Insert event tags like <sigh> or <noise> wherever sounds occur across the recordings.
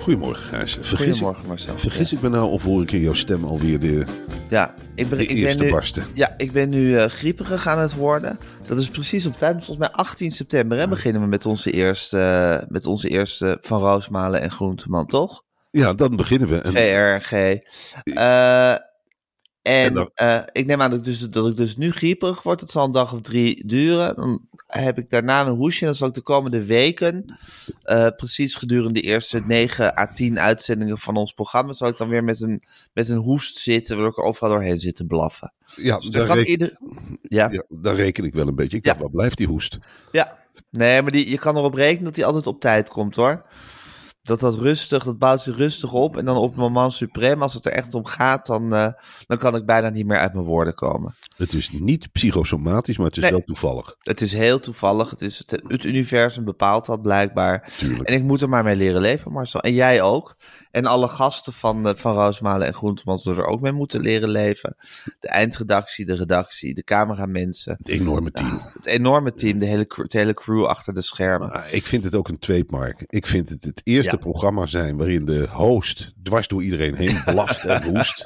Goedemorgen Gijs. Vergis, Goedemorgen Marcel. vergis ik me nou of hoor ik in jouw stem alweer de, Ja, ik ben, de ik ben eerste nu, barsten? ja, ik ben nu eh, grieperig aan het worden. Dat is precies op tijd. Volgens mij 18 september hè, beginnen we met onze eerste, eh, met onze eerste Van Roosmalen en Groenteman, toch? Ja, dan beginnen we. En, VRG. Eh, en En dan- eh, ik neem aan dat ik, dus, dat ik dus nu grieperig word. Het zal een dag of drie duren. Dan heb ik daarna een hoesje. En dan zal ik de komende weken, eh, precies gedurende de eerste 9 à 10 uitzendingen van ons programma, zal ik dan weer met een, met een hoest zitten, waardoor ik er overal doorheen zit te blaffen. ja, Dus daar, kan reken, ieder... Ja, ja, daar reken ik wel een beetje. Ik Ja. dacht, waar blijft die hoest? ja. Nee, maar die, je kan erop rekenen dat hij altijd op tijd komt hoor. Dat dat rustig, dat bouwt zich rustig op. En dan op het moment suprem, als het er echt om gaat, dan, eh, dan kan ik bijna niet meer uit mijn woorden komen. Het is niet psychosomatisch, maar het is Nee. wel toevallig. Het is heel toevallig. Het, is het, het universum bepaalt dat blijkbaar. Tuurlijk. En ik moet er maar mee leren leven, Marcel. En jij ook. En alle gasten van, eh, van Roosmalen en Groenteman zullen er ook mee moeten leren leven. De eindredactie, de redactie, de cameramensen. Het enorme team. Het enorme team, de hele, cr- de hele crew achter de schermen. Maar ik vind het ook een tweemark. Ik vind het het eerste Ja. programma zijn waarin de host dwars door iedereen heen <laughs> blaft en hoest.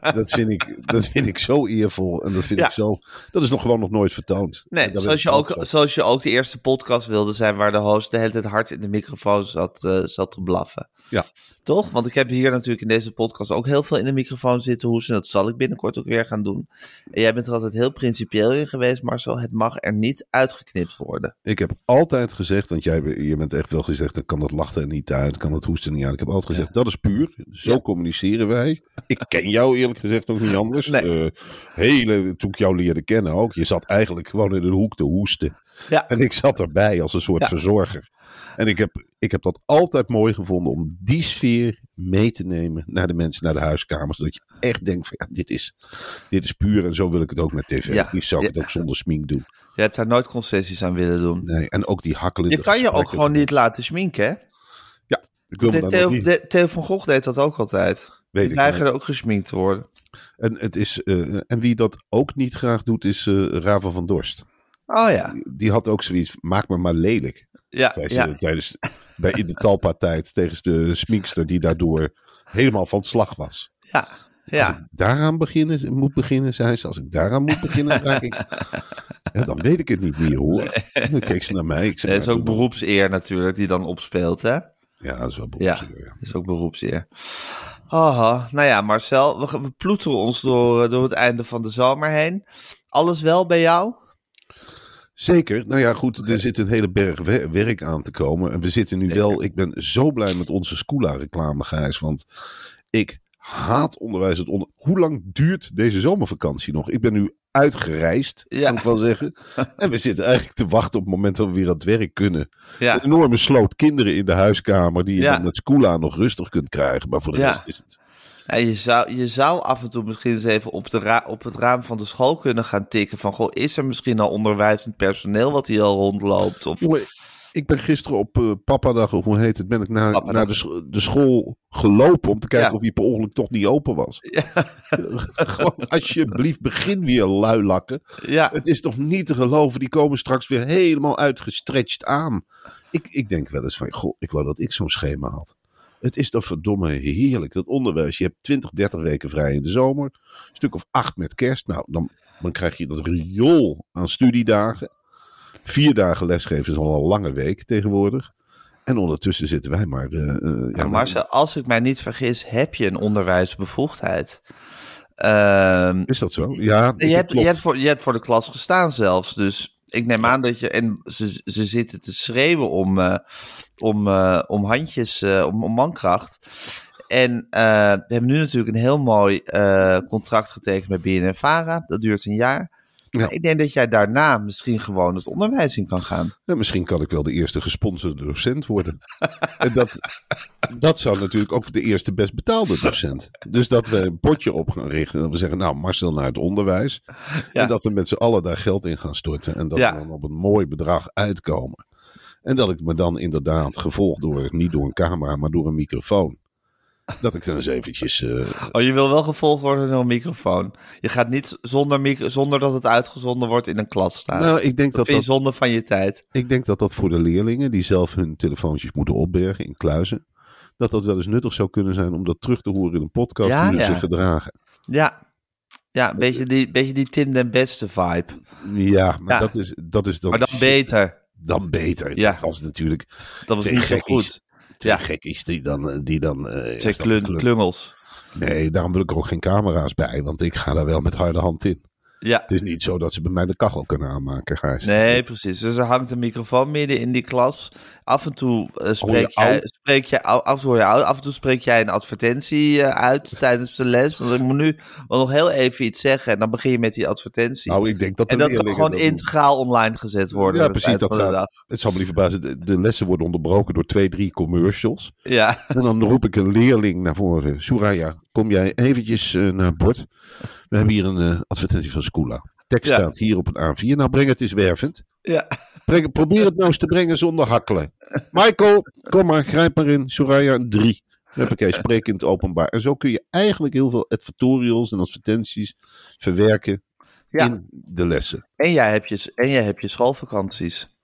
Dat vind, ik, dat vind ik zo eervol. En dat vind Ja. ik zo. Dat is nog gewoon nog nooit vertoond. Nee, zoals je, ook, op. zoals je ook de eerste podcast wilde zijn waar de host de hele tijd hard in de microfoon zat, eh, zat te blaffen. Ja. Toch? Want ik heb hier natuurlijk in deze podcast ook heel veel in de microfoon zitten hoesten. Dat zal ik binnenkort ook weer gaan doen. En jij bent er altijd heel principieel in geweest, Marcel. Het mag er niet uitgeknipt worden. Ik heb altijd gezegd, want jij je bent echt wel gezegd, dan kan dat lachen er niet uit, kan dat hoesten niet uit. Ik heb altijd gezegd, dat is puur. Zo Ja. communiceren wij. Ik ken jou eerlijk gezegd ook niet anders. Nee. Eh, hele, toen ik jou leerde kennen ook, je zat eigenlijk gewoon in een hoek te hoesten. Ja. En ik zat erbij als een soort verzorger. En ik heb, ik heb dat altijd mooi gevonden om die sfeer mee te nemen naar de mensen, naar de huiskamers. Dat je echt denkt van ja, dit is, dit is puur en zo wil ik het ook met tv. Ja. Liefst zou ik Ja. het ook zonder smink doen. Je hebt daar nooit concessies aan willen doen. Nee, en ook die hakkelende Je kan je ook gewoon niet laten schminken, hè? Ik wil me De, daar Theo, niet- de, Theo van Gogh deed dat ook altijd. Weet Die weigerde ook gesminkt te worden. En, het is, eh, en wie dat ook niet graag doet, is eh Raven van Dorst. Oh ja. Die had ook zoiets, maak me maar lelijk. Ja, tijdens, bij in de talpa-tijd tegen de sminkster die daardoor helemaal van slag was. ja. Als ja. ik daaraan beginnen, moet beginnen, zei ze. Als ik daaraan moet beginnen, raak ik... Ja, dan weet ik het niet meer hoor. Dan keek ze naar mij. Ik zei, is ook beroepseer natuurlijk die dan opspeelt, hè? Ja, dat is wel beroepseer, ja. dat is ook beroepseer. Haha, nou ja, Marcel, we, we ploeteren ons door, door het einde van de zomer heen. Alles wel bij jou? Zeker. Nou ja, goed, er zit een hele berg wer- werk aan te komen. En we zitten nu wel... Ik ben zo blij met onze Scoola-reclame, Gijs. Want ik haat onderwijs. Het onder... Hoe lang duurt deze zomervakantie nog? Ik ben nu uitgereisd, Ja. kan ik wel zeggen. <laughs> En we zitten eigenlijk te wachten op het moment dat we weer aan het werk kunnen. Ja. Een enorme sloot kinderen in de huiskamer... die je Ja. dan met Scoola nog rustig kunt krijgen. Maar voor de rest is het... Ja, je, zou, je zou af en toe misschien eens even op, de ra- op het raam van de school kunnen gaan tikken. Van, goh, is er misschien al onderwijzend personeel wat hier al rondloopt? Of, ik ben gisteren op uh, papadag, of hoe heet het, ben ik naar, Papadag. naar de, de school gelopen om te kijken Ja. of die per ongeluk toch niet open was. Ja. <laughs> Gewoon, alsjeblieft, begin weer luilakken. Ja, Het is toch niet te geloven, die komen straks weer helemaal uitgestretched aan. Ik, ik denk wel eens van, goh, ik wou dat ik zo'n schema had. Het is toch verdomme heerlijk, dat onderwijs. Je hebt 20, 30 weken vrij in de zomer. Een stuk of acht met kerst. Nou, dan, dan krijg je dat riool aan studiedagen. Vier dagen lesgeven is al een lange week tegenwoordig. En ondertussen zitten wij maar... eh, ja, Ja, Marcel, als ik mij niet vergis, heb je een onderwijsbevoegdheid. Ehm, Is dat zo? Ja, je, hebt, je, hebt voor, je hebt voor de klas gestaan zelfs. Dus ik neem aan dat je. En ze, ze zitten te schreeuwen om, eh, om, om handjes, om, om mankracht. En we hebben nu natuurlijk een heel mooi contract getekend met BNNVARA. Dat duurt een jaar. Ja. Ik denk dat jij daarna misschien gewoon het onderwijs in kan gaan. Ja, misschien kan ik wel de eerste gesponsorde docent worden. <laughs> en dat, dat zou natuurlijk ook de eerste best betaalde docent. Dus dat we een potje op gaan richten. En dat we zeggen, nou Marcel naar het onderwijs. Ja. En dat we met z'n allen daar geld in gaan storten. En dat we dan op een mooi bedrag uitkomen. En dat ik me dan inderdaad, gevolgd door, niet door een camera, maar door een microfoon. Dat ik dan eens eventjes... eh, Oh, je wil wel gevolgd worden door een microfoon. Je gaat niet zonder, micro, zonder dat het uitgezonden wordt in een klas staan. nou, ik denk dat dat dat, zonde van je tijd. ik denk dat dat voor de leerlingen die zelf hun telefoontjes moeten opbergen in kluizen, dat dat wel eens nuttig zou kunnen zijn om dat terug te horen in een podcast Ja, hoe ze ja. gedragen. Ja, ja een beetje die, beetje die Tim den Beste vibe. Ja, maar Ja. dat is dat is dan, Maar dan beter. dan beter. Ja. Dat was natuurlijk Dat was niet zo goed. Twee Ja. gekkies die dan eh, die dan eh, Twee is klun- klungels. Nee, daarom wil ik er ook geen camera's bij, want ik ga daar wel met harde hand in. Ja. Het is niet zo dat ze bij mij de kachel kunnen aanmaken, Gijs. Nee, precies. Dus er hangt een microfoon midden in die klas. Af en toe eh, spreek, jij, spreek jij, af en toe hoor je af en toe spreek jij een advertentie eh, uit <laughs> tijdens de les. Want ik moet nu wel nog heel even iets zeggen en dan begin je met die advertentie. Nou, ik denk dat en dat kan gewoon dat doen. integraal online gezet worden. Ja, precies. Dat gaat, het zal me niet verbazen. De, de lessen worden onderbroken door twee, drie commercials. Ja, En dan roep ik een leerling naar voren. Soraya, kom jij eventjes eh, naar het bord. We hebben hier een eh, advertentie van Scoola. Tekst Ja. staat hier op een A4. Nou, breng het eens wervend. ja. Breng, probeer het nou eens te brengen zonder hakkelen. Michael, kom maar, grijp maar in. Soraya, een drie. Huppakee, spreek in het openbaar. En zo kun je eigenlijk heel veel advertorials en advertenties verwerken Ja. in de lessen. En jij hebt je, en jij hebt je schoolvakanties.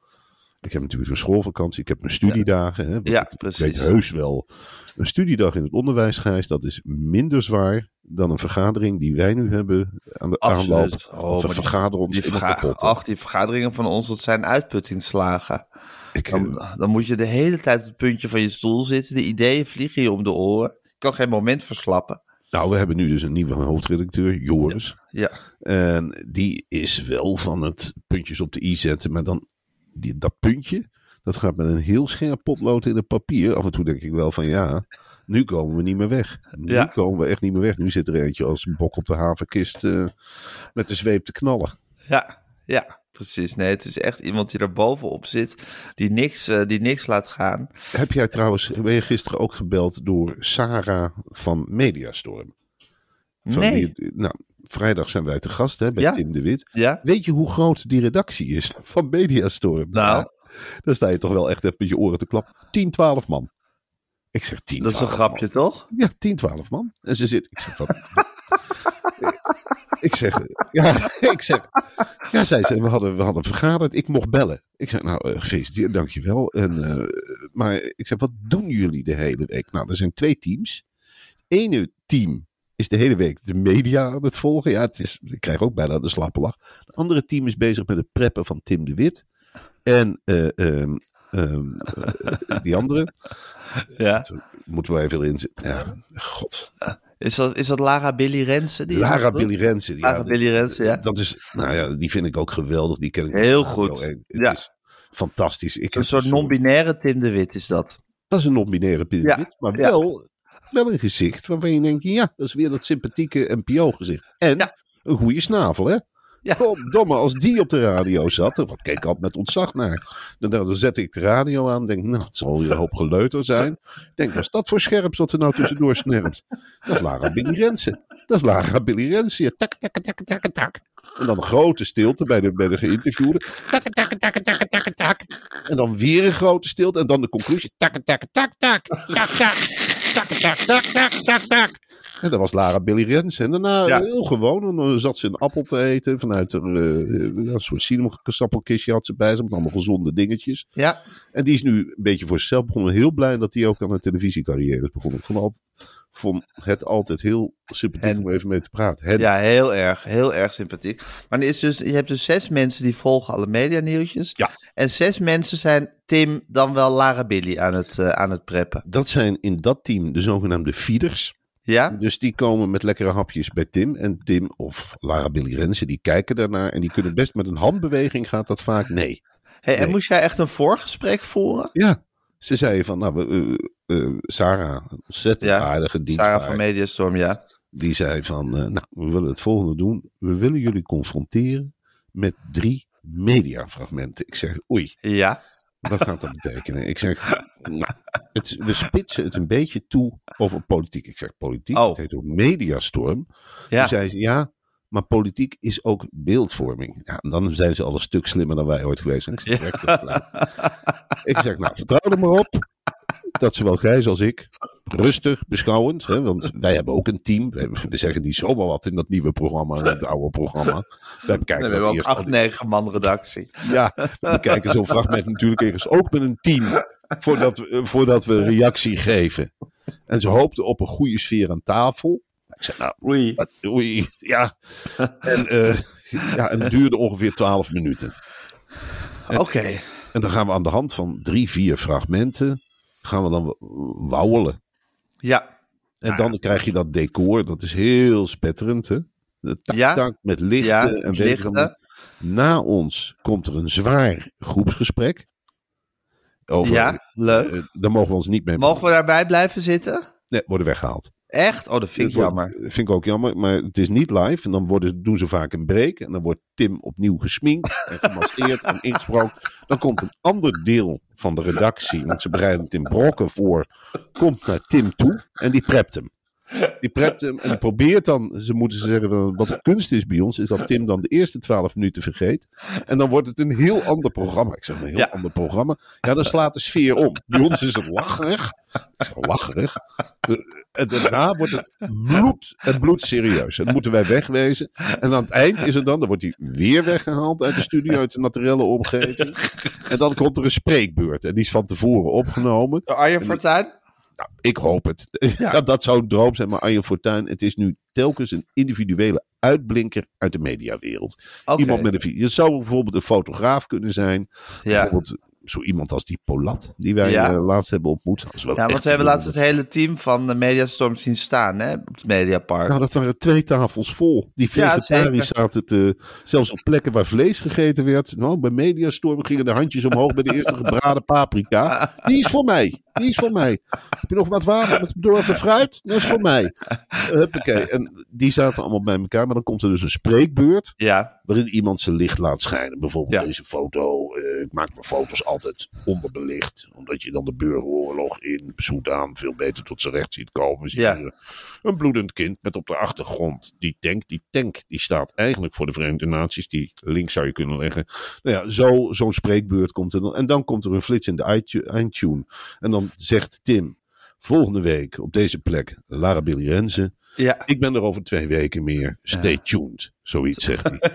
Ik heb natuurlijk een schoolvakantie, ik heb mijn studiedagen. Hè, Ja, ik, ik precies. weet heus wel. Een studiedag in het onderwijs, Gijs, dat is minder zwaar dan een vergadering die wij nu hebben aan de Absoluut. aanloop. Oh, we maar die- vergaderen ons Die, verga- ach, die vergaderingen van ons, dat zijn uitputtingsslagen. Ik, eh, Dan, dan moet je de hele tijd op het puntje van je stoel zitten. De ideeën vliegen je om de oren. Je kan geen moment verslappen. nou, we hebben nu dus een nieuwe hoofdredacteur, Joris. Ja, En die is wel van het puntjes op de i zetten, maar dan die, dat puntje, dat gaat met een heel scherp potlood in het papier. Af en toe denk ik wel van ja, nu komen we niet meer weg. Nu Ja. komen we echt niet meer weg. Nu zit er eentje als een bok op de havenkist eh, met de zweep te knallen. ja, ja, precies. Nee, het is echt iemand die er bovenop zit. Die niks, eh, die niks laat gaan. Heb jij trouwens, ben je gisteren ook gebeld door Sarah van Mediastorm? Van Nee. die- nou, vrijdag zijn wij te gast hè, bij Ja. Tim de Wit. Ja? Weet je hoe groot die redactie is <laughs> van Mediastorm? Nou. Ja, dan sta je toch wel echt even met je oren te klappen. 10, 12 man. Ik zeg 10, Dat is een 12 grapje, man. toch? Ja, 10, 12 man. En ze zit. Ik zeg wat. <laughs> ik zeg. Ja, <laughs> ik zeg. Ja, zei, we hadden, we hadden vergaderd. Ik mocht bellen. Ik zeg, nou, eh, gefeliciteerd, dankjewel. En, eh, maar ik zeg, wat doen jullie de hele week? Nou, er zijn twee teams. Het ene team is de hele week de media aan het volgen. Ja, het is, ik krijg ook bijna de slappe lach. Het andere team is bezig met het preppen van Tim de Wit. En eh, ehm, ehm, eh, die andere, Ja. moeten we even in. Ja, god. Is dat, is dat Lara Billy Rensen? Die Lara? Billy Rensen. Lara ja, Billy Rensen, ja. Dat is, nou ja, die vind ik ook geweldig. Die ken ik Heel goed. 1. Het Ja. is fantastisch. Ik Een soort zo- non-binaire Tim de Wit is dat. Dat is een non-binaire piramide, maar ja. wel, wel een gezicht waarvan je denkt, ja, dat is weer dat sympathieke NPO-gezicht. En Ja. een goede snavel, hè? Ja. Goddomme, als die op de radio zat, wat keek ik altijd met ontzag naar. Dan, dan zette ik de radio aan en denk, nou, het zal weer een hoop geleuter zijn. Ik denk, wat is dat voor scherps wat er nou tussendoor snerpt? Dat is Lara Billy Rensen. Dat is Lara Billy Rensen. Tak, tak, tak, tak, tak. En dan een grote stilte bij de, bij de geïnterviewde. Tak, tak, tak, tak, tak, tak. En dan weer een grote stilte. En dan de conclusie. Tak, tak, tak, tak, tak, tak. Tak, tak, tak, tak, tak, tak. En dat was Lara Billy Rens. En daarna Ja. heel gewoon. En dan zat ze een appel te eten. Vanuit een, eh, een soort sinaasappelkistje had ze bij zich. Met allemaal gezonde dingetjes. Ja, En die is nu een beetje voor zichzelf begonnen. Heel blij dat hij ook aan een televisiecarrière is begonnen. Ik vond, altijd, vond het altijd heel sympathiek En- om even mee te praten. Hen, ja, heel erg. Heel erg sympathiek. Maar er is dus, je hebt dus zes mensen die volgen alle medianieuwtjes. Ja. En zes mensen zijn Tim dan wel Lara Billy aan het, eh, aan het preppen. Dat zijn in dat team de zogenaamde feeders. Ja? Dus die komen met lekkere hapjes bij Tim. En Tim of Lara Billy Rensen, die kijken daarnaar. En die kunnen best met een handbeweging gaat dat vaak nee. Hey, en moest jij echt een voorgesprek voeren? Ja, ze zeiden van, nou, we, eh, Sarah, ontzettend Ja, aardige dienstbaar. Sarah van Mediastorm, ja. Die zei van, eh, nou, we willen het volgende doen. We willen jullie confronteren met drie mediafragmenten. Ik zeg, oei, Ja. Wat gaat dat betekenen? Ik zeg, nou, het, we spitsen het een beetje toe over politiek. Ik zeg, politiek? Oh. Het heet ook mediastorm. Ja. Toen zei ze, ja, maar politiek is ook beeldvorming. Ja, en dan zijn ze al een stuk slimmer dan wij ooit geweest. Ik zeg. Ik zeg, nou, vertrouw er maar op. Dat zowel Gijs als ik rustig, beschouwend. Hè, want wij hebben ook een team. We, zeggen niet zomaar wat in dat nieuwe programma, in het oude programma. We bekijken we dat hebben ook acht, negen man redactie. ja, we bekijken zo'n fragment natuurlijk ergens ook met een team. Voordat we, voordat we reactie geven. En ze hoopten op een goede sfeer aan tafel. Ik zei, nou, Oei. oei, ja. En, eh, ja, en het duurde ongeveer twaalf minuten. Oké. En dan gaan we aan de hand van drie, vier fragmenten, gaan we dan wauwelen. Ja. En dan krijg je dat decor, dat is heel spetterend, hè? De tak, Ja. tak met lichten Ja, en lichten. Na ons komt er een zwaar groepsgesprek. Over, Ja, leuk. eh, daar mogen we ons niet mee Mogen we daarbij blijven zitten? Nee, worden weggehaald. Echt? Oh, dat vind ik Dat wordt- jammer. vind ik ook jammer, maar het is niet live. En dan worden, doen ze vaak een break. En dan wordt Tim opnieuw gesminkt en gemaskeerd en ingesproken. Dan komt een ander deel van de redactie, want ze bereiden het in brokken voor, komt naar Tim toe en die prept hem. Die prept hem en die probeert dan, ze moeten zeggen, wat de kunst is bij ons, is dat Tim dan de eerste twaalf minuten vergeet. En dan wordt het een heel ander programma. Ik zeg een heel Ja. ander programma. Ja, dan slaat de sfeer om. Bij ons is het lacherig. Ik zeg lacherig. En daarna wordt het bloed en bloedserieus. Dat moeten wij wegwezen. En aan het eind is het dan, dan wordt hij weer weggehaald uit de studio, uit de naturelle omgeving. En dan komt er een spreekbeurt. En die is van tevoren opgenomen. Arjen Fortuyn? Ik hoop het. <laughs> Ja. dat zou een droom zijn. Maar Arjen Fortuyn, het is nu telkens een individuele uitblinker uit de mediawereld. Iemand met een. Het zou bijvoorbeeld een fotograaf kunnen zijn. Ja. Bijvoorbeeld zo iemand als die Polat, die wij Ja. eh, laatst hebben ontmoet. Dat wel Ja, want we hebben laatst het hele team van de Mediastorm zien staan hè, op het Mediapark. Nou, dat waren twee tafels vol. Die Ja, vegetariërs zeker. zaten te, zelfs op plekken waar vlees gegeten werd. Nou, bij Mediastorm gingen de handjes omhoog bij de eerste gebraden paprika. <laughs> Die is voor mij. Die is voor mij. Heb je nog wat water met bedorven fruit? Dat is voor mij. Huppakee. En die zaten allemaal bij elkaar. Maar dan komt er dus een spreekbeurt Ja, waarin iemand zijn licht laat schijnen. Bijvoorbeeld Ja. deze foto. eh, ik maak mijn foto's altijd onderbelicht. Omdat je dan de burgeroorlog in Soedan veel beter tot zijn recht ziet komen. Zie Ja. Een bloedend kind met op de achtergrond die tank. Die tank die staat eigenlijk voor de Verenigde Naties. Die link zou je kunnen leggen. Nou ja, zo, zo'n spreekbeurt komt er dan. En dan komt er een flits in de eindtune. En dan zegt Tim... Volgende week op deze plek Lara Billy Renze. ja. Ik ben er over twee weken meer. Stay tuned. Zoiets zegt hij.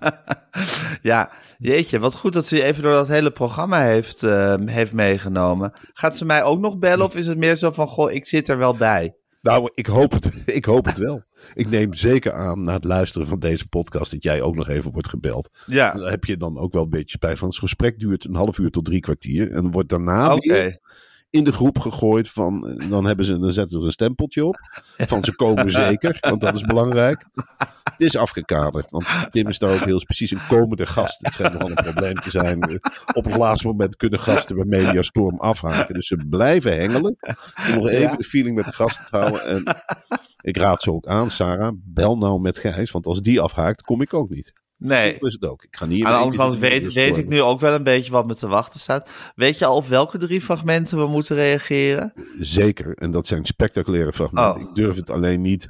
<laughs> ja, jeetje, wat goed dat ze je even door dat hele programma heeft, eh, heeft meegenomen. Gaat ze mij ook nog bellen of is het meer zo van, goh, ik zit er wel bij? Nou, ik hoop, het, <laughs> ik hoop het wel. Ik neem zeker aan na het luisteren van deze podcast dat jij ook nog even wordt gebeld. Ja, Dan heb je dan ook wel een beetje spijt van. Het gesprek duurt een half uur tot drie kwartier. En wordt daarna oké. weer in de groep gegooid van... Dan, hebben ze, dan zetten ze een stempeltje op. Van ze komen <laughs> zeker, want dat is belangrijk. Het is afgekaderd, want Tim is daar ook heel precies een komende gast. Het schijnt nogal een probleem te zijn. Eh, Op het laatste moment kunnen gasten bij Mediastorm afhaken. Dus ze blijven hengelen. Om nog even Ja. de feeling met de gasten te houden. En ik raad ze ook aan, Sarah, bel nou met Gijs. Want als die afhaakt, kom ik ook niet. Nee. Is het ook. Ik ga niet Aan de andere kant weet, weet ik nu ook wel een beetje wat me te wachten staat. Weet je al op welke drie fragmenten we moeten reageren? Zeker. En dat zijn spectaculaire fragmenten. Oh. Ik durf het alleen niet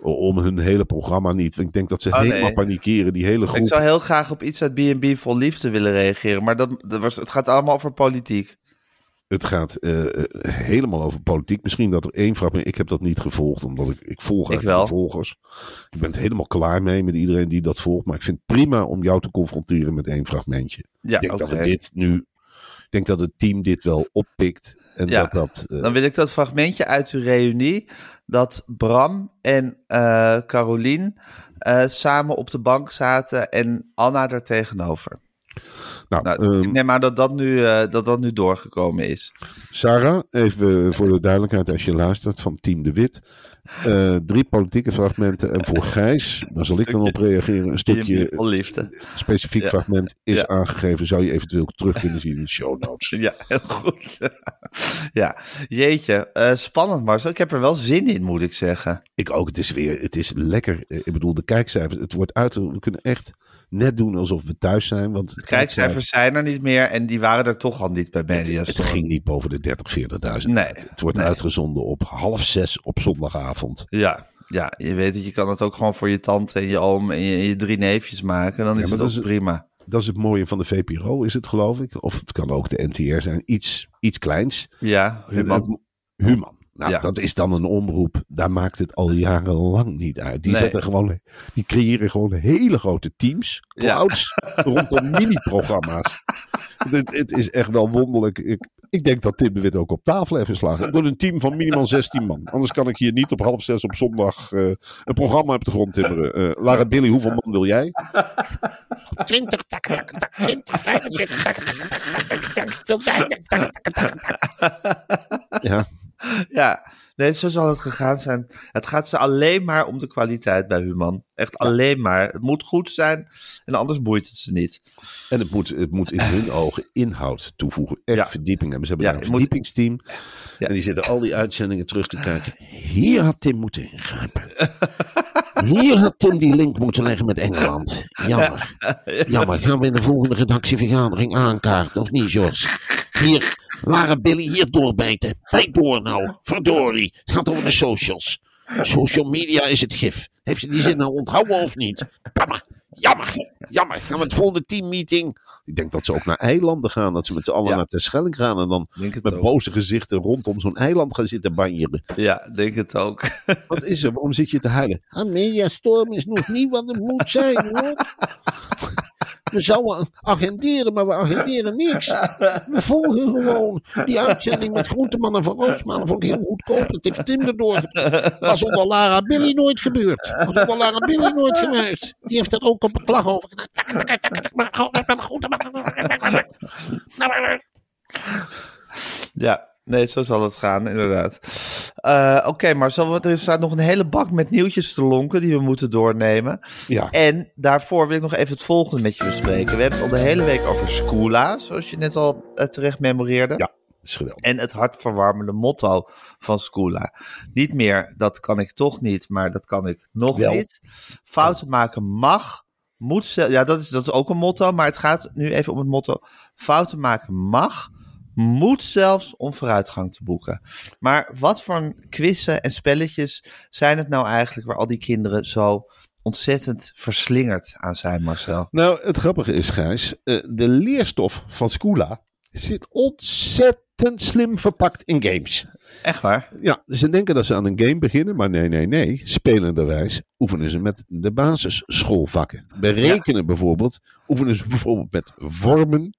om hun hele programma niet. Ik denk dat ze Oh, nee. helemaal panikeren. Die hele groep. Ik zou heel graag op iets uit B&B vol liefde willen reageren. Maar dat, dat was, het gaat allemaal over politiek. Het gaat eh, eh, helemaal over politiek. Misschien dat er één fragment. Ik heb dat niet gevolgd, omdat ik, ik volg Ik wel. de volgers. Ik ben het helemaal klaar mee met iedereen die dat volgt. Maar ik vind het prima om jou te confronteren met één fragmentje. Ja, ik denk dat het dit nu. Ik denk dat het team dit wel oppikt. En Ja. dat dat. eh, Dan wil ik dat fragmentje uit uw reunie. Dat Bram en eh Carolien samen op de bank zaten en Anna daar tegenover. Nou, Nou, ehm, ik neem aan dat dat, nu, eh, dat dat nu doorgekomen is. Sarah, even voor de duidelijkheid als je luistert van Team de Wit. Eh, drie politieke fragmenten. En voor Gijs, daar zal ik dan op reageren. Een stukje specifiek Ja. fragment is Ja. aangegeven. Zou je eventueel terug kunnen zien in de show notes. <laughs> Ja, heel goed. <laughs> ja, jeetje. eh, spannend, Marcel. Ik heb er wel zin in, moet ik zeggen. Ik ook. Het is weer, het is lekker. Eh, Ik bedoel, de kijkcijfers. Het wordt uit. We kunnen echt net doen alsof we thuis zijn. Want De kijkcijfers zijn er niet meer en die waren er toch al niet bij Het, Media het ging niet boven de 30, 40.000. Nee, Het, het wordt nee. uitgezonden op half zes op zondagavond. Ja, ja, je weet dat je kan het ook gewoon voor je tante en je oom en je, en je drie neefjes maken. Dan Ja, is het dat ook is- prima. Dat is het mooie van de VPRO, is het geloof ik. Of het kan ook de NTR zijn. Iets, iets kleins. Ja, Human. Nou, Ja. dat is dan een omroep. Daar maakt het al jarenlang niet uit. Die Nee. zetten gewoon, die creëren gewoon hele grote teams, Ja. clouds, rondom mini-programma's. Het, het is echt wel wonderlijk. Ik, ik denk dat Tim de Wit ook op tafel heeft geslagen. Ik wil een team van minimaal 16 man. Anders kan ik hier niet op half zes op zondag eh, een programma op de grond timmeren. Eh, Lara Billy, hoeveel man wil jij? 20, tak, tak, tak, 20, 25, tak, tak, tak, tak, tak, tak, veel tijd, tak, tak, tak, tak. Ja, <laughs> Ja, nee, zo zal het gegaan zijn. Het gaat ze alleen maar om de kwaliteit bij Human. Echt alleen maar. Het moet goed zijn en anders boeit het ze niet. En het moet, het moet in hun <laughs> ogen inhoud toevoegen. Echt Ja. verdieping hebben. Ze hebben Ja, daar een moet- verdiepingsteam. En die zitten al die uitzendingen terug te kijken. Hier had Tim moeten ingrijpen. <laughs> Hier had Tim die link moeten leggen met Engeland. Jammer. Jammer. Gaan we in de volgende redactievergadering aankaarten, of niet, George? Hier, Lara Billy, hier doorbijten. Bijt door nou. Verdorie. Het gaat over de socials. Social media is het gif. Heeft ze die zin nou onthouden of niet? Jammer. Jammer. Jammer. Gaan we het volgende teammeeting. Ik denk dat ze ook naar eilanden gaan. Dat ze met z'n allen Ja. naar Terschelling gaan. En dan met ook. boze gezichten rondom zo'n eiland gaan zitten banjeren. Ja, denk het ook. Wat is er? Waarom zit je te huilen? Ah, Mediastorm is nog niet wat het moet zijn, hoor. <laughs> We zouden agenderen, maar we agenderen niks. We volgen gewoon die uitzending met Groenteman en Van Roosmalen. Vond ik heel goedkoop. Dat heeft Tim erdoor. Was onder Lara Billy nooit gebeurd. Was onder Lara Billy nooit geweest. Die heeft er ook op een klag over gedaan. Ja, nee, zo zal het gaan, inderdaad. Eh, Oké, maar zo, er staat nog een hele bak met nieuwtjes te lonken die we moeten doornemen. Ja. En daarvoor wil ik nog even het volgende met je bespreken. We hebben het al de hele week over Scoola, zoals je net al eh, terecht memoreerde. Ja. Is geweldig. En het hartverwarmende motto van Scoola. Niet meer, dat kan ik toch niet, maar dat kan ik nog Wel. niet. Fouten maken mag, moet Ja, dat is, dat is ook een motto, maar het gaat nu even om het motto. Fouten maken mag, moet zelfs om vooruitgang te boeken. Maar wat voor quizzen en spelletjes zijn het nou eigenlijk waar al die kinderen zo ontzettend verslingerd aan zijn, Marcel? Nou, het grappige is, Gijs, eh, de leerstof van Scula zit ontzettend slim verpakt in games. Echt waar? Ja, ze denken dat ze aan een game beginnen, maar nee, nee, nee. Spelenderwijs oefenen ze met de basisschoolvakken. Berekenen bijvoorbeeld, oefenen ze bijvoorbeeld met vormen,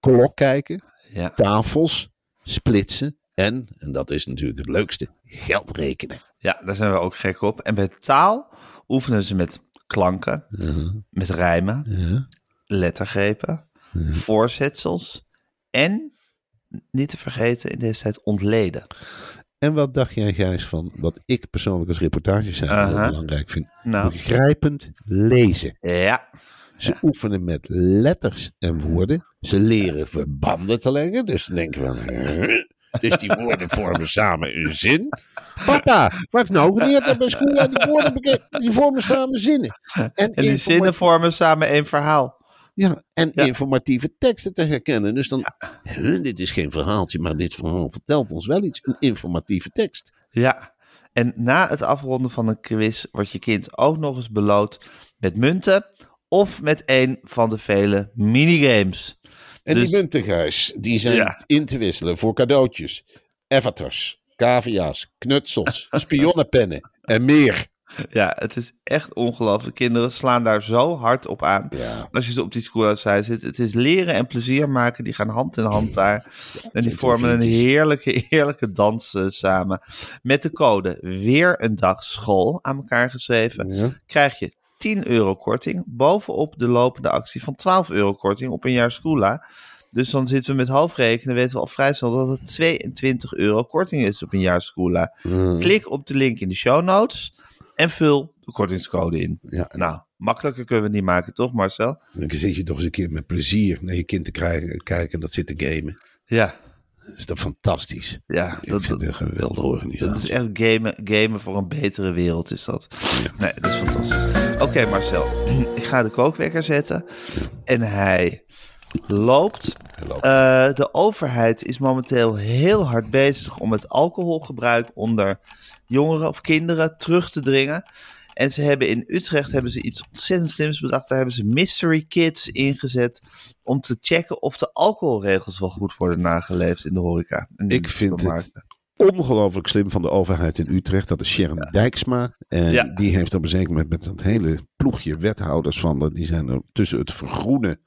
klok kijken, Ja. tafels, splitsen en, en dat is natuurlijk het leukste, geld rekenen. Ja, daar zijn we ook gek op. En bij taal oefenen ze met klanken, met rijmen, lettergrepen, voorzetsels en, niet te vergeten in deze tijd, ontleden. En wat dacht jij, Gijs, van wat ik persoonlijk als reportageschrijver heel belangrijk vind? Nou, Begrijpend lezen. ja. Ze oefenen met letters en woorden. Ze leren verbanden te leggen. Dus dan denken we, "Huh?" Dus die woorden vormen samen een zin. Papa, wat nou geleerd heb bij school, die woorden die vormen samen zinnen. En, En die zinnen vormen samen één verhaal. Ja, en Ja. informatieve teksten te herkennen. Dus dan, huh, dit is geen verhaaltje, maar dit verhaal vertelt ons wel iets. Een informatieve tekst. Ja. En na het afronden van een quiz wordt je kind ook nog eens beloond met munten of met een van de vele minigames. En Dus- die munten, Gijs, die zijn Ja. in te wisselen voor cadeautjes, avatars, cavia's, knutsels, <laughs> spionnenpennen en meer. Ja, het is echt ongelooflijk. Kinderen slaan daar zo hard op aan. Ja. Als je ze op die school outside zit. Het is leren en plezier maken. Die gaan hand in hand daar. en die vormen een heerlijke, heerlijke dans eh, samen. Met de code weer een dag school aan elkaar geschreven. Ja. Krijg je 10 euro korting. Bovenop de lopende actie van 12 euro korting op een jaar schoola. Dus dan zitten we met hoofdrekenen. Weten we al vrij snel dat het 22 euro korting is op een jaar schoola. Mm. Klik op de link in de show notes. En vul de kortingscode in. Ja. Nou, makkelijker kunnen we het niet maken, toch Marcel? Dan zit je toch eens een keer met plezier naar je kind te krijgen, kijken dat zit te gamen. Ja, is toch fantastisch? ja Ik dat, vind het een geweldige organisatie. dat is echt gamen, gamen voor een betere wereld is dat. Nee, dat is fantastisch. Oké Marcel, <clears throat> ik ga de kookwekker zetten. En hij loopt. loopt. Eh, de overheid is momenteel heel hard bezig om het alcoholgebruik onder jongeren of kinderen terug te dringen. En ze hebben in Utrecht hebben ze iets ontzettend slims bedacht. Daar hebben ze mystery kids ingezet om te checken of de alcoholregels wel goed worden nageleefd in de horeca. in Ik de vind het ongelooflijk slim van de overheid in Utrecht. Dat is Sharon Dijksma. En Ja. die heeft op een zeker moment met dat hele ploegje wethouders van... die zijn er tussen het vergroenen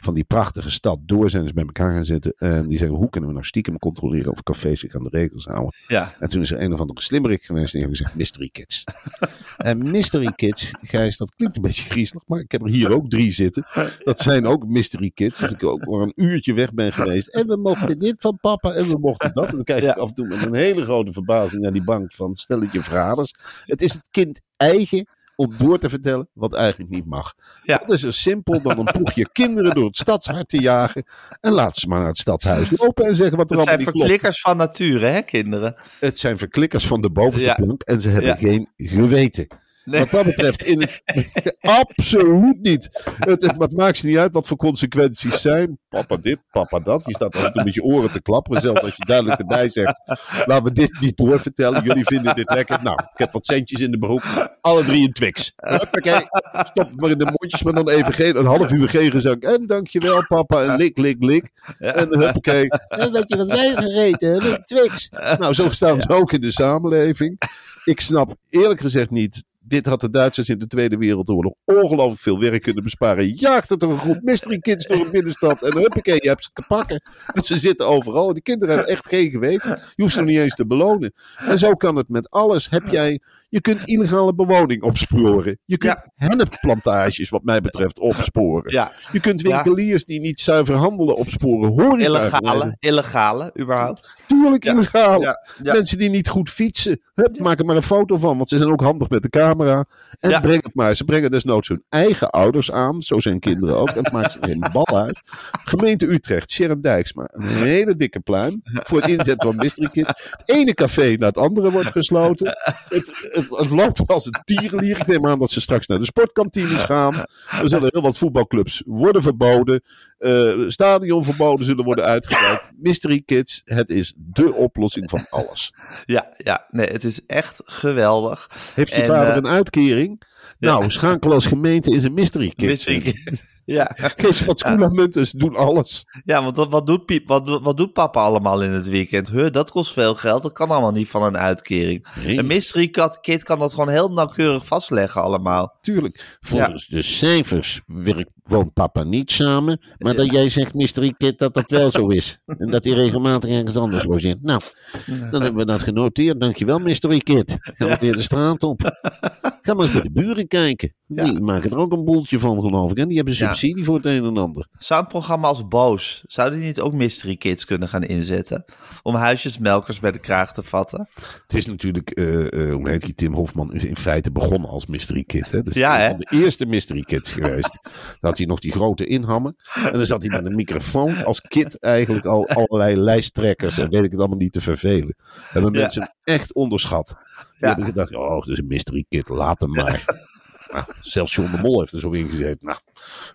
van die prachtige stad door zijn ze bij elkaar gaan zitten. En die zeggen, hoe kunnen we nou stiekem controleren of cafés zich aan de regels houden? Ja, En toen is er een of andere slimmerik geweest en die heeft gezegd mystery kids. <laughs> en mystery kids, Gijs, dat klinkt een beetje griezelig, maar ik heb er hier ook drie zitten. Dat zijn ook mystery kids. Als ik ook maar een uurtje weg ben geweest. En we mochten dit van papa en we mochten dat. En dan kijk ik Ja. af en toe met een hele grote verbazing naar die bank van stelletje verraders. Het is het kind eigen om door te vertellen wat eigenlijk niet mag. Ja. Dat is zo simpel dan een ploegje <laughs> kinderen door het stadshart te jagen. En laat ze maar naar het stadhuis lopen en zeggen wat er het allemaal zijn niet klopt. verklikkers van nature, hè, kinderen? Het zijn verklikkers van de bovenste Ja. plank en ze hebben Ja. geen geweten. Nee. Wat dat betreft, in het, <laughs> absoluut niet. Het, het, het maakt ze niet uit wat voor consequenties zijn. Papa dit, papa dat. Je staat toe met je oren te klapperen. Zelfs als je duidelijk erbij zegt. Laten we dit niet doorvertellen. Jullie vinden dit lekker. Nou, ik heb wat centjes in de broek. Alle drie een Twix. Huppakee. Stop het maar in de mondjes. Maar dan even geen, een half uur geen gezang. En dankjewel papa. En lik, lik, lik. En huppakee. En weet je wat wij gegeten hebben? Een Twix. Nou, zo staan ze ook in de samenleving. Ik snap eerlijk gezegd niet. Dit had de Duitsers in de Tweede Wereldoorlog ongelooflijk veel werk kunnen besparen. Jaagt er toch een groep mystery kids door een binnenstad. En huppakee, je hebt ze te pakken. En ze zitten overal. Die kinderen hebben echt geen geweten. Je hoeft ze niet eens te belonen. En zo kan het met alles. Heb jij, je kunt illegale bewoning opsporen. Je kunt hennepplantages, wat mij betreft, opsporen. Ja, Je kunt Ja. winkeliers die niet zuiver handelen opsporen. Horeca illegale, illegale, überhaupt. Tuurlijk illegaal. Ja, ja. Mensen die niet goed fietsen, hup, maak er maar een foto van. Want ze zijn ook handig met de camera. En Ja. breng het maar. Ze brengen desnoods hun eigen ouders aan. Zo zijn kinderen ook. En het maakt ze geen bal uit. Gemeente Utrecht, Sharon Dijksma. Een hele dikke pluim voor het inzetten van Mystery Kids. Het ene café na het andere wordt gesloten. Het, het, het loopt als een tierenlier. Ik neem aan dat ze straks naar de sportkantines gaan. Er zullen heel wat voetbalclubs worden verboden. Eh stadionverboden zullen worden uitgebreid. Mystery Kids, het is dé oplossing van alles. Ja, ja, nee, het is echt geweldig. Heeft je En, vader eh, een uitkering? Nou, schakel als gemeente is een Mystery. Mystery <laughs> Ja, Geef wat schoenlamuntes, doen alles. ja want wat, wat, doet Piep, wat, wat doet papa allemaal in het weekend? Huh, dat kost veel geld, dat kan allemaal niet van een uitkering. Een mystery kid kan dat gewoon heel nauwkeurig vastleggen allemaal. Tuurlijk. Volgens de cijfers werkt, woont papa niet samen. Maar dat jij zegt, Mystery Kid, dat dat wel zo is. <laughs> En dat hij regelmatig ergens anders logeert. Nou, dan hebben we dat genoteerd. Dankjewel, Mystery Kid. Gaan we weer de straat op. Ga maar eens bij de buren kijken. Die maken er ook een boeltje van, geloof ik. En die hebben Ja. subsidie voor het een en ander. Zou een programma als Boos, zou die niet ook Mystery Kids kunnen gaan inzetten? Om huisjesmelkers bij de kraag te vatten? Het is natuurlijk, eh, eh, hoe heet die, Tim Hofman is in feite begonnen als Mystery Kid. Hè? Dat is Ja, een hè? van de eerste Mystery Kids <laughs> geweest. Dan had hij nog die grote inhammen. En dan zat hij met een microfoon als kid eigenlijk al allerlei lijsttrekkers en weet ik het allemaal niet te vervelen. Hebben Ja. mensen echt onderschat. Die Ja. hebben gedacht, oh, dat is een Mystery Kid, laat hem maar. <laughs> Nou, zelfs John de Mol heeft er zo in gezeten. Nou,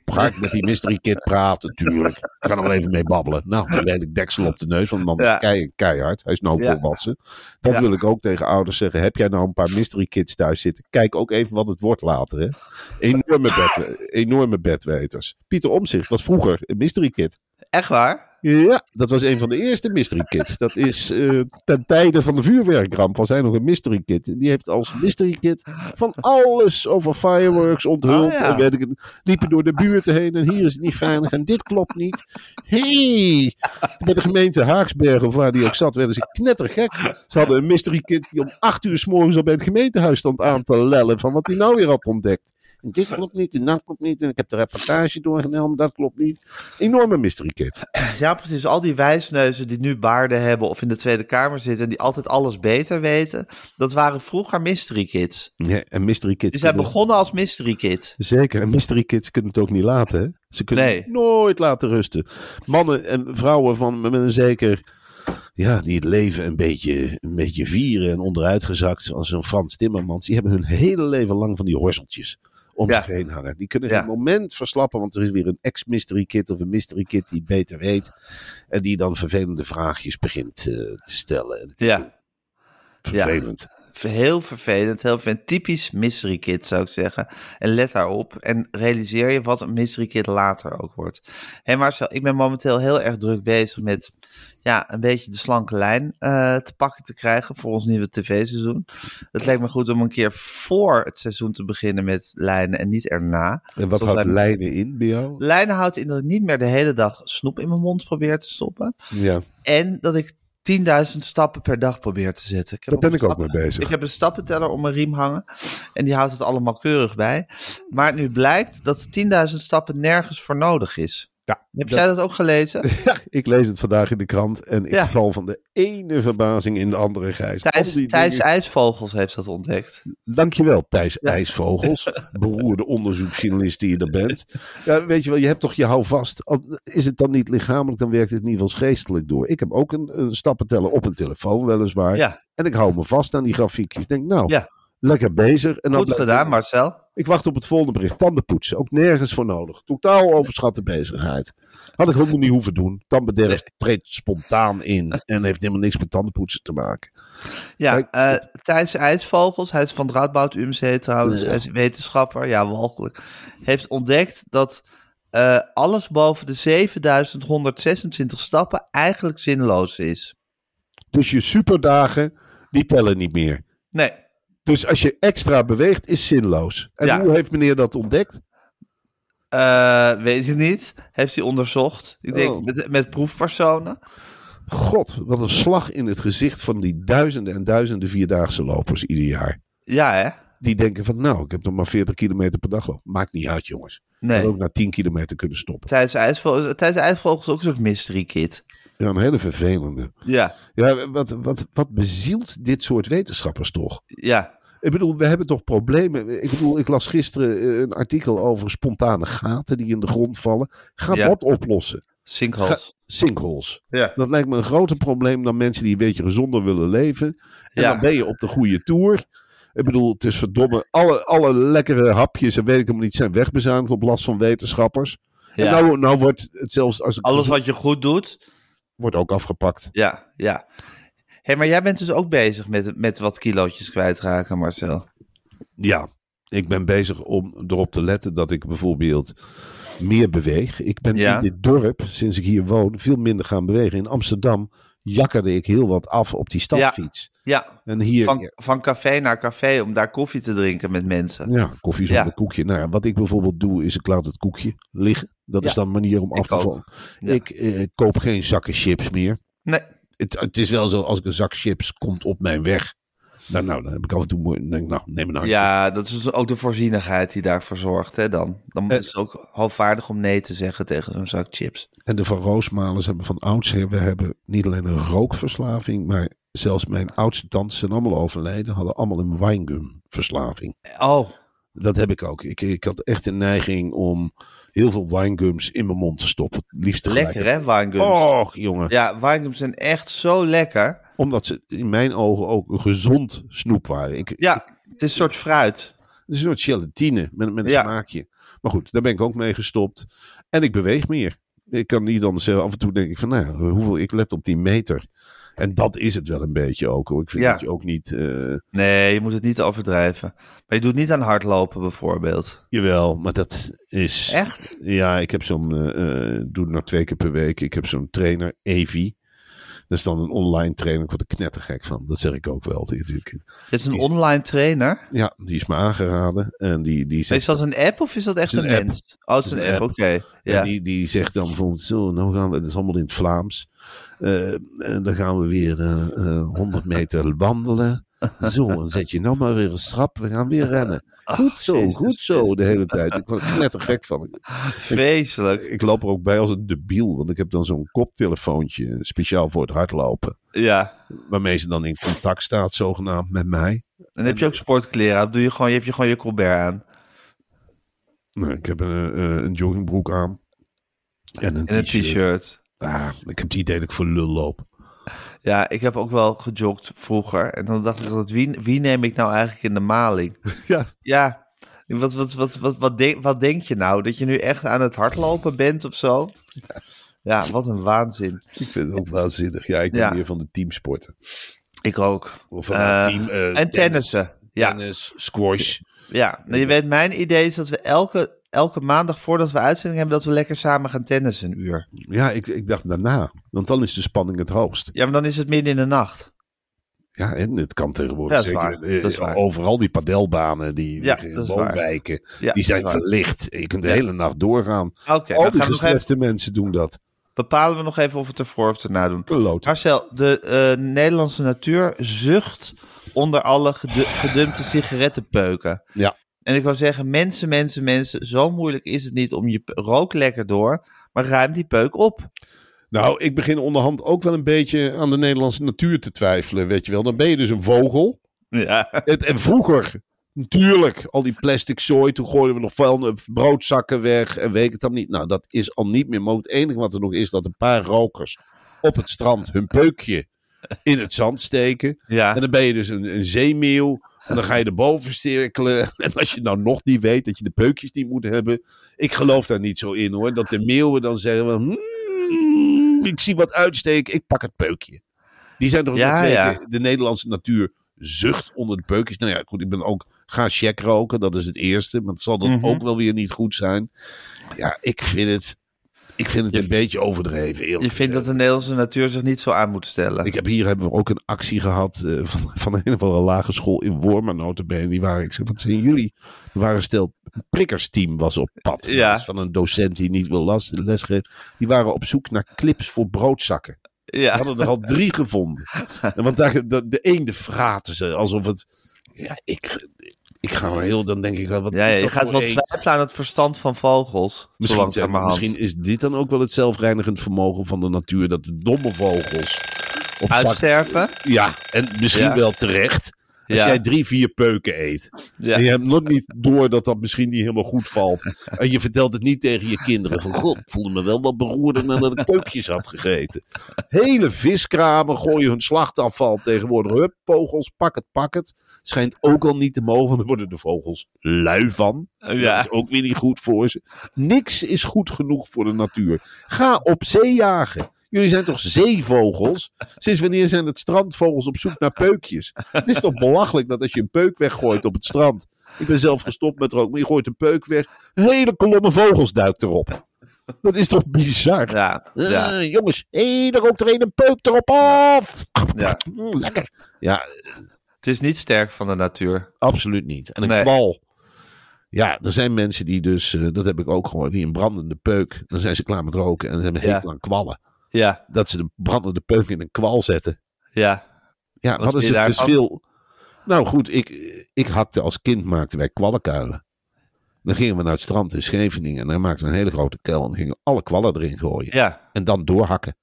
ga ik met die Mystery Kid praten, tuurlijk. Ik ga er wel even mee babbelen. Nou, dan weet ik deksel op de neus, want de man is kei- keihard. Hij is nou Ja. volwassen. Dat wil ik ook tegen ouders zeggen. Heb jij nou een paar Mystery Kids thuis zitten? Kijk ook even wat het wordt later. Hè? Enorme, bed, enorme bedweters. Pieter Omzicht was vroeger een Mystery Kid. Echt waar? Ja, dat was een van de eerste Mystery Kids. Dat is eh, ten tijde van de vuurwerkramp was hij nog een Mystery Kid. En die heeft als Mystery Kid van alles over fireworks onthuld. Oh, ja. En weet ik, liepen door de buurten heen en hier is het niet veilig en dit klopt niet. hey, bij de gemeente Haaksbergen, of waar die ook zat, werden ze knettergek. Ze hadden een Mystery Kid die om acht uur s morgens al bij het gemeentehuis stond aan te lellen van wat hij nou weer had ontdekt. Dit <laughs> klopt niet, en dat klopt niet. En ik heb de reportage doorgenomen, dat klopt niet. Enorme Mystery Kid. Ja, precies. Al die wijsneuzen die nu baarden hebben of in de Tweede Kamer zitten en die altijd alles beter weten, dat waren vroeger Mystery Kids. Ja, en Mystery Kids. Zijn kunnen- begonnen als Mystery Kid. Zeker, en Mystery Kids kunnen het ook niet laten. Hè? Ze kunnen Nee. nooit laten rusten. Mannen en vrouwen van met een zeker. Ja, die het leven een beetje, een beetje vieren en onderuitgezakt. Zoals een Frans Timmermans. Die hebben hun hele leven lang van die horseltjes om Ja. zich heen hangen. Die kunnen Ja. geen moment verslappen. Want er is weer een ex-Mystery Kid of een Mystery Kid die het beter weet. En die dan vervelende vraagjes begint eh, te stellen. En te Ja. doen. <laughs> Vervelend. Heel vervelend, heel vervelend. Typisch Mystery Kid zou ik zeggen. En let daarop en realiseer je wat een Mystery Kid later ook wordt. Hé Marcel, ik ben momenteel heel erg druk bezig met ja, een beetje de slanke lijn eh, te pakken te krijgen voor ons nieuwe tv-seizoen. Het lijkt me goed om een keer voor het seizoen te beginnen met lijnen en niet erna. En wat houdt lijnen in bij jou? Lijnen houdt in dat ik niet meer de hele dag snoep in mijn mond probeer te stoppen. Ja, En dat ik 10.000 stappen per dag probeer te zetten. Ik heb daar ben ik ook mee bezig. Ik heb een stappenteller om mijn riem hangen. En die houdt het allemaal keurig bij. Maar nu blijkt dat 10.000 stappen nergens voor nodig is. Ja, Heb dat- jij dat ook gelezen? <laughs> Ja, ik lees het vandaag in de krant en ik Ja. val van de ene verbazing in de andere gijs. Thijs, dingen- IJsvogels heeft dat ontdekt. Dankjewel, Thijs Ja. IJsvogels, <laughs> beroerde onderzoeksjournalist die je er bent. Ja, weet je wel, je hebt toch je houvast. Is het dan niet lichamelijk, dan werkt het in ieder geval geestelijk door. Ik heb ook een, een stappenteller op een telefoon, weliswaar. En ik hou me vast aan die grafiekjes. Ik denk, nou, Ja. lekker bezig. En goed gedaan Marcel. Ik wacht op het volgende bericht. Tandenpoetsen, ook nergens voor nodig. Totaal overschatte bezigheid. Had ik helemaal niet hoeven doen. Tandbederf treedt spontaan in en heeft helemaal niks met tandenpoetsen te maken. Ja, Kijk, eh Thijs IJsvogels, hij is van het Radboud UMC trouwens, hij is wetenschapper, ja walgelijk, heeft ontdekt dat eh, alles boven de 7126 stappen eigenlijk zinloos is. Dus je superdagen, die tellen niet meer. Nee, Dus als je extra beweegt, is zinloos. En Ja. hoe heeft meneer dat ontdekt? eh, weet ik niet. Heeft hij onderzocht. Ik denk Oh. met, met proefpersonen. God, wat een slag in het gezicht van die duizenden en duizenden vierdaagse lopers ieder jaar. Ja, hè? Die denken van, nou, ik heb nog maar 40 kilometer per dag lopen. Maakt niet uit, jongens. Nee. ook na 10 kilometer kunnen stoppen. Thijs IJsvogels, is ook een soort mystery kid. Ja, een hele vervelende. Ja, Ja, wat, wat, wat bezielt dit soort wetenschappers toch? ja, Ik bedoel, we hebben toch problemen. Ik bedoel, ik las gisteren eh, een artikel over spontane gaten die in de grond vallen. Ga Ja. dat oplossen. sinkholes. Sinkholes. Ja. Dat lijkt me een groter probleem dan mensen die een beetje gezonder willen leven. En Ja. dan ben je op de goede tour. Ik bedoel, het is verdomme. Alle, alle lekkere hapjes en weet ik helemaal niet zijn wegbezuinigd op last van wetenschappers. En ja. nou, nou wordt het zelfs als Alles wat je goed doet, wordt ook afgepakt. ja, ja. Hé, maar jij bent dus ook bezig met, met wat kilootjes kwijtraken, Marcel. Ja, ik ben bezig om erop te letten dat ik bijvoorbeeld meer beweeg. Ik ben Ja. in dit dorp, sinds ik hier woon, veel minder gaan bewegen. In Amsterdam jakkerde ik heel wat af op die stadsfiets. Ja, En hier, van, van café naar café om daar koffie te drinken met mensen. ja, koffie zonder Ja. koekje. Nou ja, wat ik bijvoorbeeld doe, is ik laat het koekje liggen. Dat is dan een manier om af Ik te vallen. Ja. Ik eh, koop geen zakken chips meer. Nee, Het, het is wel zo, als ik een zak chips komt op mijn weg, Nou, nou, dan heb ik af en toe denk ik, nou, neem een handje. Ja, dat is dus ook de voorzienigheid die daarvoor zorgt, hè, dan. Dan Eh. is het ook hoogvaardig om nee te zeggen tegen zo'n zak chips. En de Van Roosmalens hebben van oudsher, we hebben niet alleen een rookverslaving, maar zelfs mijn oudste tantes zijn allemaal overleden, hadden allemaal een winegumverslaving. Oh, Dat heb ik ook. Ik, ik had echt een neiging om heel veel winegums in mijn mond te stoppen. Het liefst lekker hè, winegums. Och, jongen. Ja, winegums zijn echt zo lekker. Omdat ze in mijn ogen ook een gezond snoep waren. Ik, Ja, het is een soort fruit. Het is een soort gelatine met, met een Ja. smaakje. Maar goed, daar ben ik ook mee gestopt. En ik beweeg meer. Ik kan niet anders zeggen. Af en toe denk ik van, nou, hoeveel, ik let op die meter. En dat is het wel een beetje ook. Hoor. Ik vind Ja. dat je ook niet... eh, Nee, je moet het niet overdrijven. Maar je doet niet aan hardlopen bijvoorbeeld. jawel, maar dat is... Echt? Ja, ik heb zo'n... eh, doe het nou twee keer per week. Ik heb zo'n trainer, Evi. Dat is dan een online trainer. Ik word er knettergek van. Dat zeg ik ook wel. Dit is een online trainer. ja, die is me aangeraden. En die, die zegt... Is dat een app of is dat echt Het een, mens? Oh, het is een app, oké. Ja. die, die zegt dan bijvoorbeeld, zo, nou gaan we, dat is allemaal in het Vlaams. Eh, en dan gaan we weer eh, eh, 100 meter wandelen. <laughs> Zo, dan zet je nou maar weer een strap, we gaan weer rennen. Goed zo, goed zo, de hele tijd. Ik word er knettergek van. Vreselijk. ik loop er ook bij als een debiel, want ik heb dan zo'n koptelefoontje, speciaal voor het hardlopen. Ja. Waarmee ze dan in contact staat, zogenaamd, met mij. En heb je ook sportkleren aan? Doe je gewoon, je hebt je gewoon je Colbert aan. Nou, ik heb een, eh, een joggingbroek aan. En een En een t-shirt. t-shirt. Ah, ik heb het idee dat ik voor lul loop. Ja, ik heb ook wel gejogd vroeger. En dan dacht ik altijd, wie, wie neem ik nou eigenlijk in de maling? <laughs> Ja, Ja, wat, wat, wat, wat, wat, denk, wat denk je nou? Dat je nu echt aan het hardlopen bent of zo? <laughs> Ja, wat een waanzin. Ik vind het ook waanzinnig. Ja, ik ben Ja. meer van de teamsporten. Ik ook. Of van Eh, team. eh, en tennissen. Ja, Tennis, squash. ja. Nou, je weet, mijn idee is dat we elke, elke maandag voordat we uitzending hebben, dat we lekker samen gaan tennissen een uur. Ja, ik, ik dacht daarna. Want dan is de spanning het hoogst. Ja, maar dan is het midden in de nacht. Ja, en het kan tegenwoordig Ja, zeker. eh, Dat is waar. Overal die padelbanen, die Ja, woonwijken, Ja, die zijn verlicht. Je kunt de hele nacht doorgaan. Oké, Al dan die even, gestreste mensen doen dat. bepalen we nog even of we het ervoor of erna doen. Marcel, de eh, Nederlandse natuur zucht onder alle gedu- gedumpte sigarettenpeuken. Ja. En ik wou zeggen, mensen, mensen, mensen, zo moeilijk is het niet om je rook lekker door, maar ruim die peuk op. Nou, ik begin onderhand ook wel een beetje aan de Nederlandse natuur te twijfelen, weet je wel. Dan ben je dus een vogel. Ja. En, en vroeger, natuurlijk, al die plastic zooi, toen gooiden we nog vuil, broodzakken weg en weet het dan niet. Nou, dat is al niet meer mogelijk. Het enige wat er nog is, dat een paar rokers op het strand hun peukje in het zand steken. Ja. En dan ben je dus een, een zeemeeuw. En dan ga je erboven cirkelen. <laughs> En als je nou nog niet weet dat je de peukjes niet moet hebben. Ik geloof daar niet zo in hoor. Dat de meeuwen dan zeggen: van, "Hmm, Ik zie wat uitsteken, ik pak het peukje. Die zijn toch Ja, ja. De Nederlandse natuur zucht onder de peukjes. Nou ja, goed, ik ben ook. Ga check roken, dat is het eerste. Maar het zal dan Mhm. ook wel weer niet goed zijn. Ja, ik vind het. Ik vind het een beetje overdreven. eerlijk Je vindt dat de Nederlandse natuur zich niet zo aan moet stellen. ik heb hier hebben we ook een actie gehad eh, van, van een of andere lage school in Wormen notabene. Die waren, ik zeg, wat zijn jullie? Er waren een stel prikkersteam was op pad. Ja. Van een docent die niet wil las- lesgeven. Die waren op zoek naar clips voor broodzakken. Ja. hadden er al drie gevonden. En <laughs> want daar, de, de een de fraten ze alsof het... Ja, ik, ik ga maar heel... Dan denk ik wel, wat Ja, is ja, je dat gaat wel twijfelen aan het verstand van vogels. Misschien, misschien is dit dan ook wel het zelfreinigend vermogen van de natuur. Dat de domme vogels op zak Uitsterven? Ja, en misschien Ja. wel terecht. Als Ja. jij drie, vier peuken eet. Ja. En je hebt nog niet door dat dat misschien niet helemaal goed valt. En je vertelt het niet tegen je kinderen. Van, god, ik voelde me wel wat beroerder nadat ik peukjes had gegeten. Hele viskramen gooien hun slachtafval tegenwoordig. Hup, vogels, pak het, pak het. Schijnt ook al niet te mogen, want dan worden de vogels lui van. Ja. Dat is ook weer niet goed voor ze. Niks is goed genoeg voor de natuur. Ga op zee jagen. Jullie zijn toch zeevogels? Sinds wanneer zijn het strandvogels op zoek naar peukjes? Het is toch belachelijk dat als je een peuk weggooit op het strand. Ik ben zelf gestopt met roken, maar je gooit een peuk weg. Een hele kolonne vogels duikt erop. Dat is toch bizar? Ja, ja, Eh, jongens, hé, er rookt er een, een peuk erop af. ja. Mm, lekker. Ja, Het is niet sterk van de natuur. Absoluut niet. En een Nee. kwal. Ja, er zijn mensen die dus, eh, dat heb ik ook gehoord, die een brandende peuk, dan zijn ze klaar met roken en ze hebben Ja. hekel aan kwallen. Ja, Dat ze de brandende peuk in een kwal zetten. ja. Ja, Wat wat is het verschil? Nou goed, ik, ik hakte als kind, maakten wij kwallenkuilen. Dan gingen we naar het strand in Scheveningen en dan maakten we een hele grote kuil en gingen alle kwallen erin gooien. Ja, En dan doorhakken.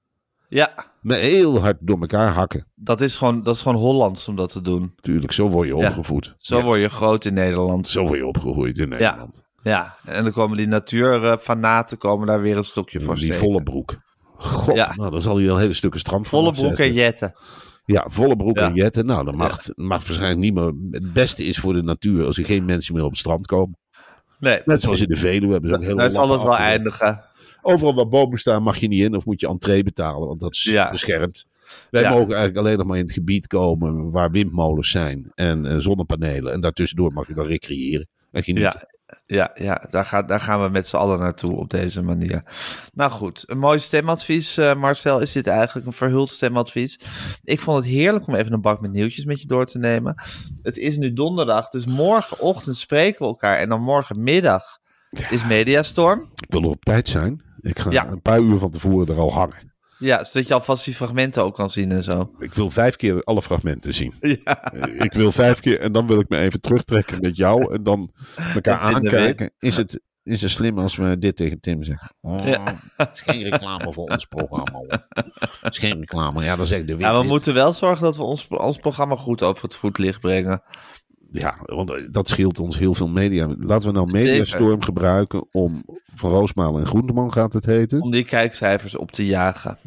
ja. Met heel hard door elkaar hakken. Dat is, gewoon, dat is gewoon Hollands om dat te doen. Tuurlijk, zo word je Ja. opgevoed. Zo Ja, word je groot in Nederland. zo word je opgegroeid in Nederland. Ja, en dan komen die natuurfanaten komen daar weer een stokje voor Die steken. volle broek. God, Ja. nou, dan zal je wel hele stukken strand Volle broek en jetten. Ja, volle broek Ja. en jetten. Nou, dat mag, mag waarschijnlijk niet meer. Het beste is voor de natuur als er geen mensen meer op het strand komen. Nee, Net zoals in de Veluwe hebben ze ook heel daar zal het wel eindigen. Overal waar bomen staan mag je niet in of moet je entree betalen, want dat is beschermd. Wij Ja. mogen eigenlijk alleen nog maar in het gebied komen waar windmolens zijn en eh, zonnepanelen. En daartussendoor mag je dan recreëren en genieten. Ja, ja, ja daar, gaat, daar gaan we met z'n allen naartoe op deze manier. Nou goed, een mooi stemadvies, eh, Marcel. Is dit eigenlijk een verhuld stemadvies? Ik vond het heerlijk om even een bak met nieuwtjes met je door te nemen. Het is nu donderdag, dus morgenochtend spreken we elkaar. En dan morgenmiddag is Mediastorm. Ik wil er op tijd zijn. Ik ga Ja. een paar uur van tevoren er al hangen. Ja, zodat je alvast die fragmenten ook kan zien en zo. Ik wil vijf keer alle fragmenten zien. Ja, Eh, Ik wil vijf keer en dan wil ik me even terugtrekken met jou en dan elkaar aankijken. Is het, is het slim als we dit tegen Tim zeggen? Oh, Ja. Het is geen reclame voor ons programma. hoor. Het is geen reclame. Ja, dan zegt de wind ja we dit. moeten wel zorgen dat we ons, ons programma goed over het voetlicht brengen. Ja, want eh, dat scheelt ons heel veel media. Laten we nou. Mediastorm gebruiken om Van Roosmalen en Groenteman gaat het heten. Om die kijkcijfers op te jagen.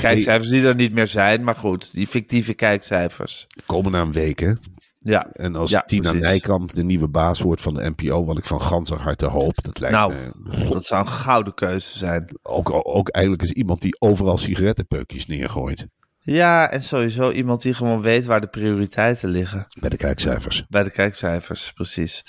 Kijkcijfers die er niet meer zijn, maar goed, die fictieve kijkcijfers. Komen na een week, hè? Ja, En als Ja, Tina precies. Nijkamp de nieuwe baas wordt van de NPO, wat ik van ganser harte hoop, dat lijkt Nou. me dat zou een gouden keuze zijn. ook, ook eigenlijk is iemand die overal sigarettenpeukjes neergooit. Ja, en sowieso iemand die gewoon weet waar de prioriteiten liggen. Bij de kijkcijfers. Bij de kijkcijfers, precies.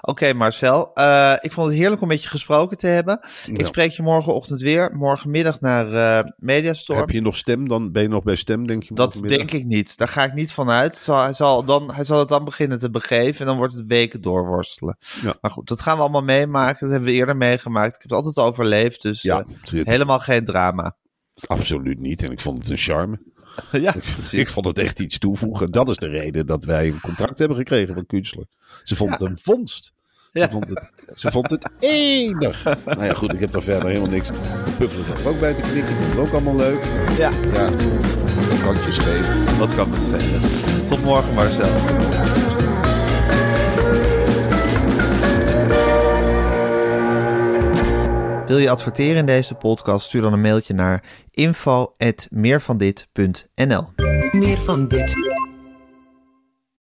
Oké, Marcel. eh, ik vond het heerlijk om met je gesproken te hebben. Ik spreek je morgenochtend weer. Morgenmiddag naar eh Mediastorm. Heb je nog stem dan? Ben je nog bij stem, denk je? Dat denk ik niet. Daar ga ik niet van uit. Zal, hij, zal dan, hij zal het dan beginnen te begeven en dan wordt het weken doorworstelen. Ja. Maar goed, dat gaan we allemaal meemaken. Dat hebben we eerder meegemaakt. Ik heb het altijd overleefd, dus Ja, eh, helemaal geen drama. absoluut niet. En ik vond het een charme. <laughs> ja, Ik vond het echt iets toevoegen. Dat is de reden dat wij een contract hebben gekregen van Kunstler. Ze vond het een vondst. Ze, Ja. vond het, ze vond het enig. nou ja, goed, ik heb er verder helemaal niks. De puffelen zat er ook bij te knikken. Dat is ook allemaal leuk. Ja, Ja, dat kan je schelen. wat kan me schelen. Tot morgen, Marcel. Wil je adverteren in deze podcast? Stuur dan een mailtje naar info.meervandit.nl Meer van dit.